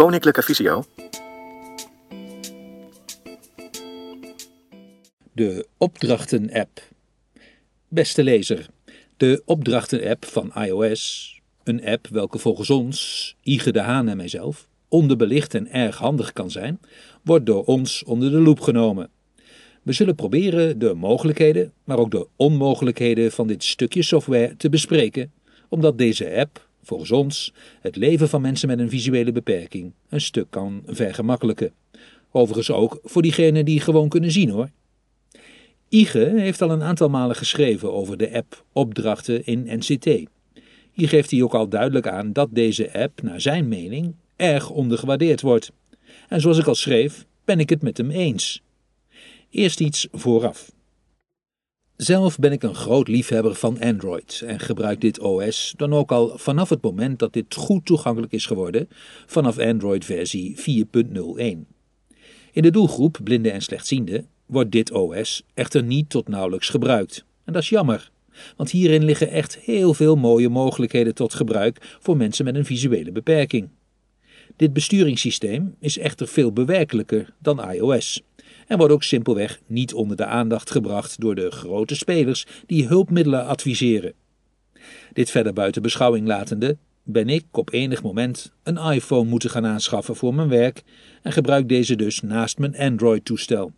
Koninklijke Visio. De Opdrachten-app. Beste lezer, de Opdrachten-app van iOS, een app welke volgens ons, Ige de Haan en mijzelf, onderbelicht en erg handig kan zijn, wordt door ons onder de loep genomen. We zullen proberen de mogelijkheden, maar ook de onmogelijkheden van dit stukje software te bespreken, omdat deze app, volgens ons, het leven van mensen met een visuele beperking een stuk kan vergemakkelijken. Overigens ook voor diegenen die gewoon kunnen zien hoor. Ige heeft al een aantal malen geschreven over de app Opdrachten in NCT. Hier geeft hij ook al duidelijk aan dat deze app, naar zijn mening, erg ondergewaardeerd wordt. En zoals ik al schreef, ben ik het met hem eens. Eerst iets vooraf. Zelf ben ik een groot liefhebber van Android en gebruik dit OS dan ook al vanaf het moment dat dit goed toegankelijk is geworden, vanaf Android versie 4.01. In de doelgroep blinden en slechtzienden wordt dit OS echter niet tot nauwelijks gebruikt. En dat is jammer, want hierin liggen echt heel veel mooie mogelijkheden tot gebruik voor mensen met een visuele beperking. Dit besturingssysteem is echter veel bewerkelijker dan iOS en wordt ook simpelweg niet onder de aandacht gebracht door de grote spelers die hulpmiddelen adviseren. Dit verder buiten beschouwing latende, ben ik op enig moment een iPhone moeten gaan aanschaffen voor mijn werk en gebruik deze dus naast mijn Android-toestel.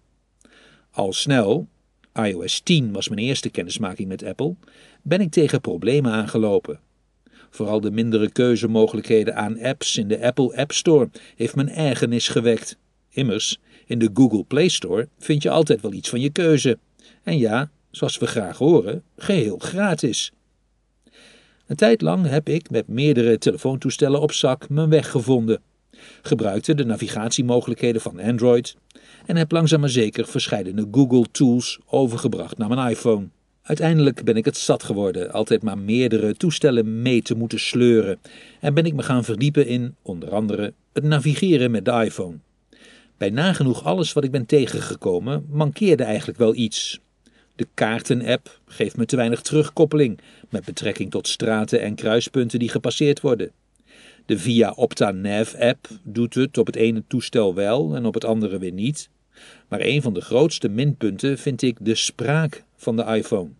Al snel, iOS 10 was mijn eerste kennismaking met Apple, ben ik tegen problemen aangelopen. Vooral de mindere keuzemogelijkheden aan apps in de Apple App Store heeft mijn ergernis gewekt. Immers, in de Google Play Store vind je altijd wel iets van je keuze. En ja, zoals we graag horen, geheel gratis. Een tijd lang heb ik met meerdere telefoontoestellen op zak mijn weg gevonden. Gebruikte de navigatiemogelijkheden van Android en heb langzaam maar zeker verschillende Google Tools overgebracht naar mijn iPhone. Uiteindelijk ben ik het zat geworden altijd maar meerdere toestellen mee te moeten sleuren en ben ik me gaan verdiepen in, onder andere, het navigeren met de iPhone. Bij nagenoeg alles wat ik ben tegengekomen mankeerde eigenlijk wel iets. De kaarten-app geeft me te weinig terugkoppeling met betrekking tot straten en kruispunten die gepasseerd worden. De Via Opta Nav-app doet het op het ene toestel wel en op het andere weer niet. Maar een van de grootste minpunten vind ik de spraak van de iPhone.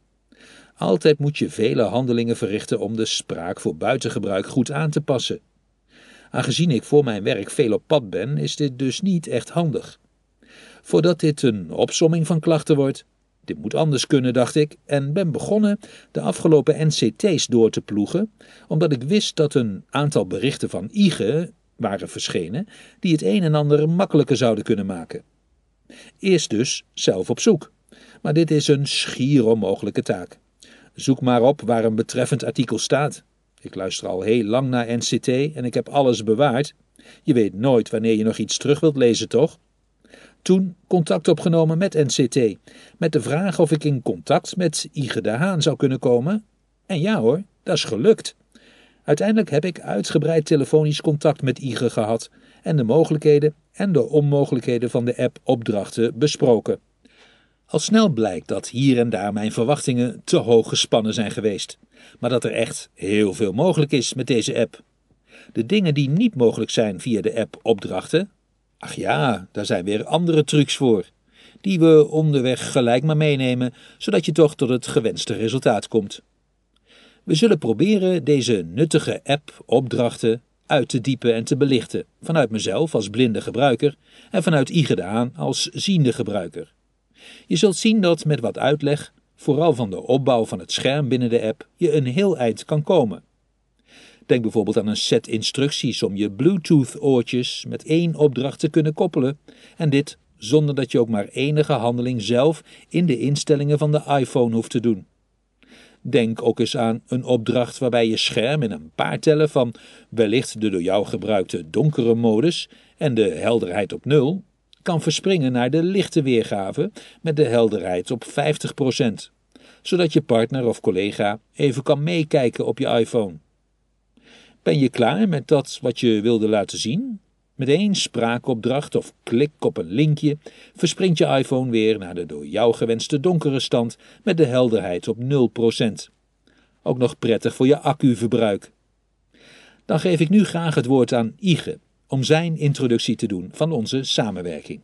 Altijd moet je vele handelingen verrichten om de spraak voor buitengebruik goed aan te passen. Aangezien ik voor mijn werk veel op pad ben, is dit dus niet echt handig. Voordat dit een opsomming van klachten wordt, dit moet anders kunnen, dacht ik, en ben begonnen de afgelopen NCT's door te ploegen, omdat ik wist dat een aantal berichten van IGE waren verschenen die het een en ander makkelijker zouden kunnen maken. Eerst dus zelf op zoek. Maar dit is een schier onmogelijke taak. Zoek maar op waar een betreffend artikel staat. Ik luister al heel lang naar NCT en ik heb alles bewaard. Je weet nooit wanneer je nog iets terug wilt lezen, toch? Toen contact opgenomen met NCT, met de vraag of ik in contact met Ige de Haan zou kunnen komen. En ja hoor, dat is gelukt. Uiteindelijk heb ik uitgebreid telefonisch contact met Ige gehad en de mogelijkheden en de onmogelijkheden van de app opdrachten besproken. Al snel blijkt dat hier en daar mijn verwachtingen te hoog gespannen zijn geweest, maar dat er echt heel veel mogelijk is met deze app. De dingen die niet mogelijk zijn via de app opdrachten, ach ja, daar zijn weer andere trucs voor, die we onderweg gelijk maar meenemen, zodat je toch tot het gewenste resultaat komt. We zullen proberen deze nuttige app opdrachten uit te diepen en te belichten, vanuit mezelf als blinde gebruiker en vanuit Igedaan als ziende gebruiker. Je zult zien dat met wat uitleg, vooral van de opbouw van het scherm binnen de app, je een heel eind kan komen. Denk bijvoorbeeld aan een set instructies om je Bluetooth-oortjes met één opdracht te kunnen koppelen, en dit zonder dat je ook maar enige handeling zelf in de instellingen van de iPhone hoeft te doen. Denk ook eens aan een opdracht waarbij je scherm in een paar tellen van wellicht de door jou gebruikte donkere modus en de helderheid op nul kan verspringen naar de lichte weergave met de helderheid op 50%, zodat je partner of collega even kan meekijken op je iPhone. Ben je klaar met dat wat je wilde laten zien? Met één spraakopdracht of klik op een linkje verspringt je iPhone weer naar de door jou gewenste donkere stand met de helderheid op 0%. Ook nog prettig voor je accuverbruik. Dan geef ik nu graag het woord aan Ige om zijn introductie te doen van onze samenwerking.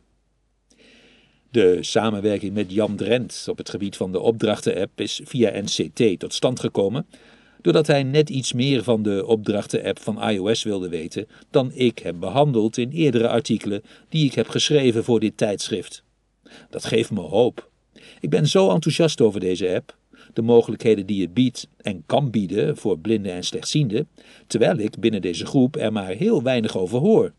De samenwerking met Jan Drent op het gebied van de opdrachten-app is via NCT tot stand gekomen, doordat hij net iets meer van de opdrachten-app van iOS wilde weten dan ik heb behandeld in eerdere artikelen die ik heb geschreven voor dit tijdschrift. Dat geeft me hoop. Ik ben zo enthousiast over deze app, de mogelijkheden die het biedt en kan bieden voor blinden en slechtzienden, terwijl ik binnen deze groep er maar heel weinig over hoor.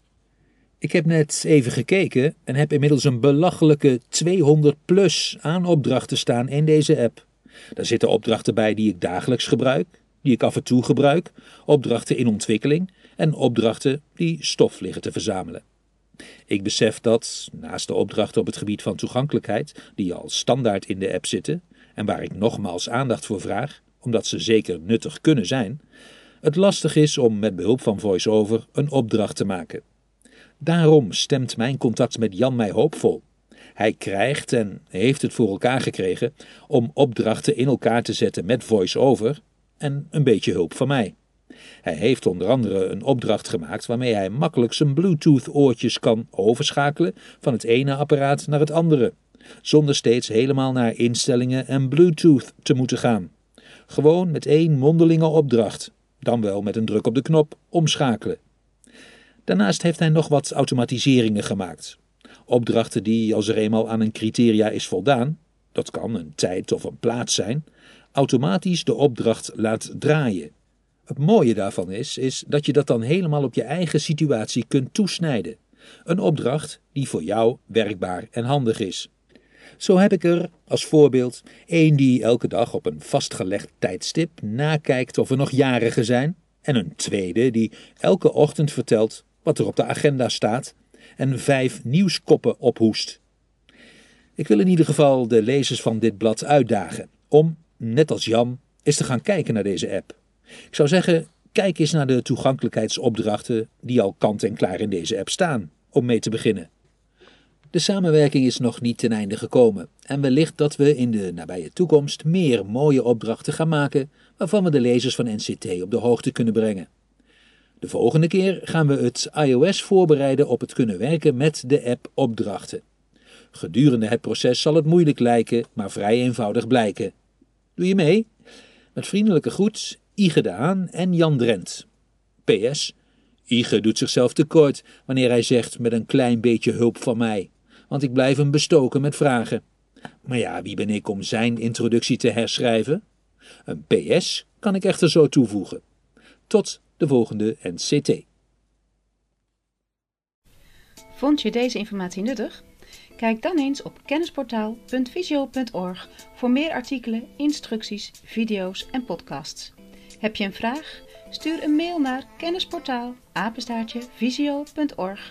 Ik heb net even gekeken en heb inmiddels een belachelijke 200 plus aan opdrachten staan in deze app. Daar zitten opdrachten bij die ik dagelijks gebruik, die ik af en toe gebruik, opdrachten in ontwikkeling en opdrachten die stof liggen te verzamelen. Ik besef dat, naast de opdrachten op het gebied van toegankelijkheid, die al standaard in de app zitten, en waar ik nogmaals aandacht voor vraag, omdat ze zeker nuttig kunnen zijn, het lastig is om met behulp van VoiceOver een opdracht te maken. Daarom stemt mijn contact met Jan mij hoopvol. Hij krijgt en heeft het voor elkaar gekregen om opdrachten in elkaar te zetten met VoiceOver en een beetje hulp van mij. Hij heeft onder andere een opdracht gemaakt waarmee hij makkelijk zijn Bluetooth-oortjes kan overschakelen van het ene apparaat naar het andere, zonder steeds helemaal naar instellingen en Bluetooth te moeten gaan. Gewoon met één mondelinge opdracht, dan wel met een druk op de knop omschakelen. Daarnaast heeft hij nog wat automatiseringen gemaakt. Opdrachten die, als er eenmaal aan een criteria is voldaan, dat kan een tijd of een plaats zijn, automatisch de opdracht laat draaien. Het mooie daarvan is, is dat je dat dan helemaal op je eigen situatie kunt toesnijden. Een opdracht die voor jou werkbaar en handig is. Zo heb ik er als voorbeeld één die elke dag op een vastgelegd tijdstip nakijkt of er nog jarigen zijn, en een tweede die elke ochtend vertelt wat er op de agenda staat en vijf nieuwskoppen ophoest. Ik wil in ieder geval de lezers van dit blad uitdagen om, net als Jan, eens te gaan kijken naar deze app. Ik zou zeggen, kijk eens naar de toegankelijkheidsopdrachten die al kant en klaar in deze app staan, om mee te beginnen. De samenwerking is nog niet ten einde gekomen en wellicht dat we in de nabije toekomst meer mooie opdrachten gaan maken waarvan we de lezers van NCT op de hoogte kunnen brengen. De volgende keer gaan we het iOS voorbereiden op het kunnen werken met de app opdrachten. Gedurende het proces zal het moeilijk lijken, maar vrij eenvoudig blijken. Doe je mee? Met vriendelijke groet, Ige de Haan en Jan Drent. PS. Ige doet zichzelf tekort wanneer hij zegt met een klein beetje hulp van mij, want ik blijf hem bestoken met vragen. Maar ja, wie ben ik om zijn introductie te herschrijven? Een PS kan ik echter zo toevoegen. Tot de volgende NCT. Vond je deze informatie nuttig? Kijk dan eens op kennisportaal.visio.org voor meer artikelen, instructies, video's en podcasts. Heb je een vraag? Stuur een mail naar kennisportaal visio.org